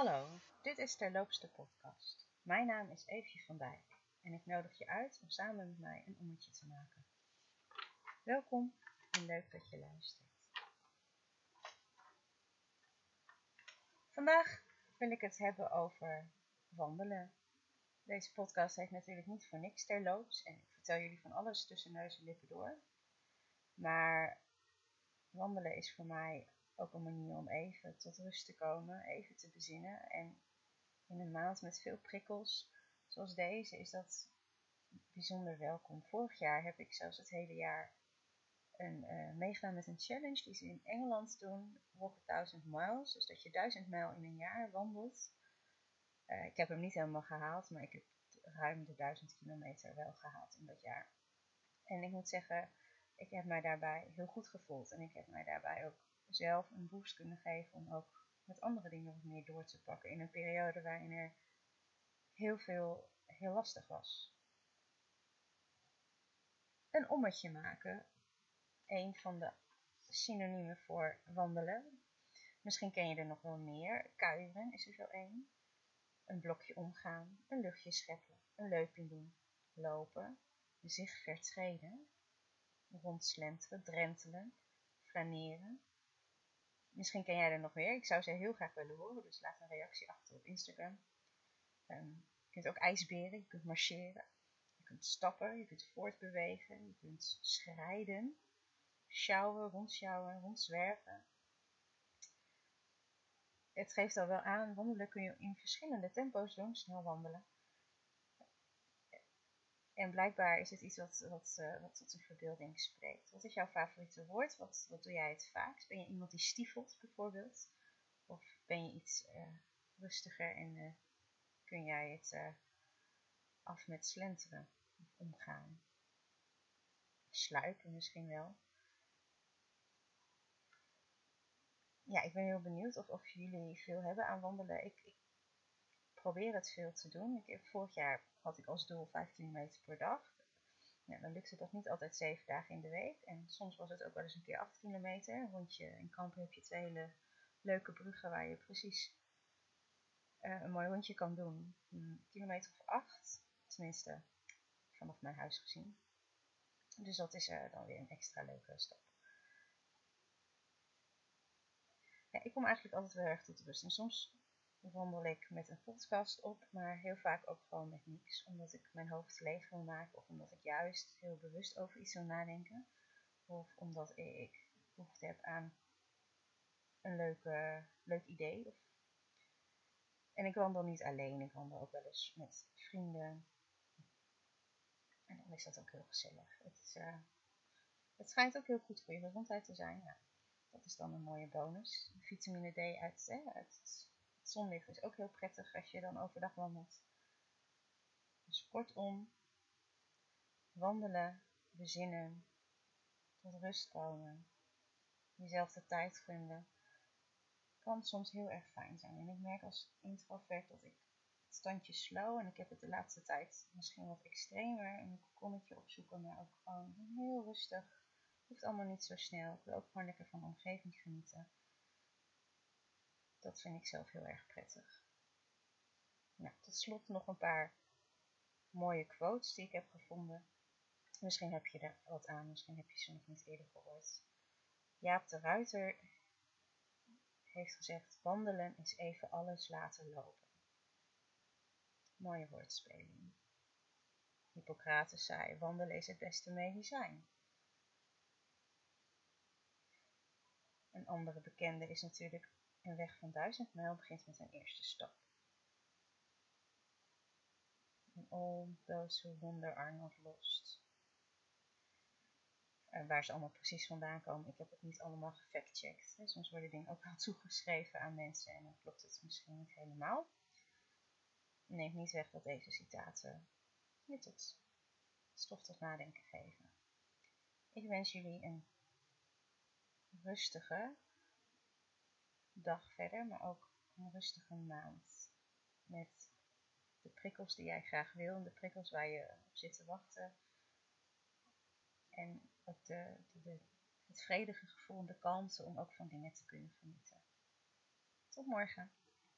Hallo, dit is Terloopste podcast. Mijn naam is Eefje van Dijk en ik nodig je uit om samen met mij een ommetje te maken. Welkom en leuk dat je luistert. Vandaag wil ik het hebben over wandelen. Deze podcast heeft natuurlijk niet voor niks terloops en ik vertel jullie van alles tussen neus en lippen door. Maar wandelen is voor mij ook een manier om even tot rust te komen, even te bezinnen. En in een maand met veel prikkels, zoals deze, is dat bijzonder welkom. Vorig jaar heb ik zelfs het hele jaar een, uh, meegedaan met een challenge die ze in Engeland doen, Walk a Thousand Miles. Dus dat je duizend mijl in een jaar wandelt. Uh, ik heb hem niet helemaal gehaald, maar ik heb ruim de duizend kilometer wel gehaald in dat jaar. En ik moet zeggen, ik heb mij daarbij heel goed gevoeld. En ik heb mij daarbij ook zelf een boost kunnen geven om ook met andere dingen wat meer door te pakken. In een periode waarin er heel veel heel lastig was. Een ommetje maken. Een van de synoniemen voor wandelen. Misschien ken je er nog wel meer. Kuieren is er zo één. Een blokje omgaan. Een luchtje scheppen. Een leuping doen. Lopen. Zich vertreden. Rondslenteren. Drentelen. Flaneren. Misschien ken jij er nog meer. Ik zou ze heel graag willen horen, dus laat een reactie achter op Instagram. Um, je kunt ook ijsberen, je kunt marcheren, je kunt stappen, je kunt voortbewegen, je kunt schrijden, sjouwen, rondsjouwen, rondzwerven. Het geeft al wel aan, wandelen kun je in verschillende tempo's doen, snel wandelen. En blijkbaar is het iets wat, wat, uh, wat tot de verbeelding spreekt. Wat is jouw favoriete woord? Wat, wat doe jij het vaakst? Ben je iemand die stiefelt bijvoorbeeld? Of ben je iets uh, rustiger en uh, kun jij het af met slenteren omgaan? Sluipen misschien wel. Ja, ik ben heel benieuwd of, of jullie veel hebben aan wandelen. Ik probeer het veel te doen. Ik vorig jaar had ik als doel 5 kilometer per dag. Ja, dan lukte dat niet altijd 7 dagen in de week. En soms was het ook wel eens een keer 8 kilometer. Want je, in Kampen heb je twee hele leuke bruggen waar je precies uh, een mooi rondje kan doen. Een kilometer of 8, tenminste vanaf mijn huis gezien. Dus dat is uh, dan weer een extra leuke stap. Ja, ik kom eigenlijk altijd wel erg tot rust. En soms wandel ik met een podcast op, maar heel vaak ook gewoon met niks. Omdat ik mijn hoofd leeg wil maken of omdat ik juist heel bewust over iets wil nadenken. Of omdat ik behoefte heb aan een leuke, leuk idee. En ik wandel niet alleen, ik wandel ook wel eens met vrienden. En dan is dat ook heel gezellig. Het, is, uh, het schijnt ook heel goed voor je gezondheid te zijn. Ja, dat is dan een mooie bonus. Vitamine D uit, uit zonlicht is ook heel prettig als je dan overdag wandelt. Dus kortom, wandelen, bezinnen, tot rust komen, jezelf de tijd gunnen, kan soms heel erg fijn zijn. En ik merk als introvert dat ik het standje slow, en ik heb het de laatste tijd misschien wat extremer, een kokonnetje opzoeken, maar ook gewoon heel rustig. Hoeft allemaal niet zo snel. Ik wil ook gewoon lekker van de omgeving genieten. Dat vind ik zelf heel erg prettig. Nou, tot slot nog een paar mooie quotes die ik heb gevonden. Misschien heb je er wat aan, misschien heb je ze nog niet eerder gehoord. Jaap de Ruiter heeft gezegd: wandelen is even alles laten lopen. Mooie woordspeling. Hippocrates zei: wandelen is het beste medicijn. Een andere bekende is natuurlijk een weg van duizend mijl begint met een eerste stap. And all those who wander are not lost. En waar ze allemaal precies vandaan komen, ik heb het niet allemaal gefactcheckt. Soms worden dingen ook wel toegeschreven aan mensen en dan klopt het misschien niet helemaal. Neemt niet weg dat deze citaten je tot stof tot nadenken geven. Ik wens jullie een rustige, dag verder, maar ook een rustige maand. Met de prikkels die jij graag wil en de prikkels waar je op zit te wachten. En ook de, het vredige gevoel en de kansen om ook van dingen te kunnen genieten. Tot morgen.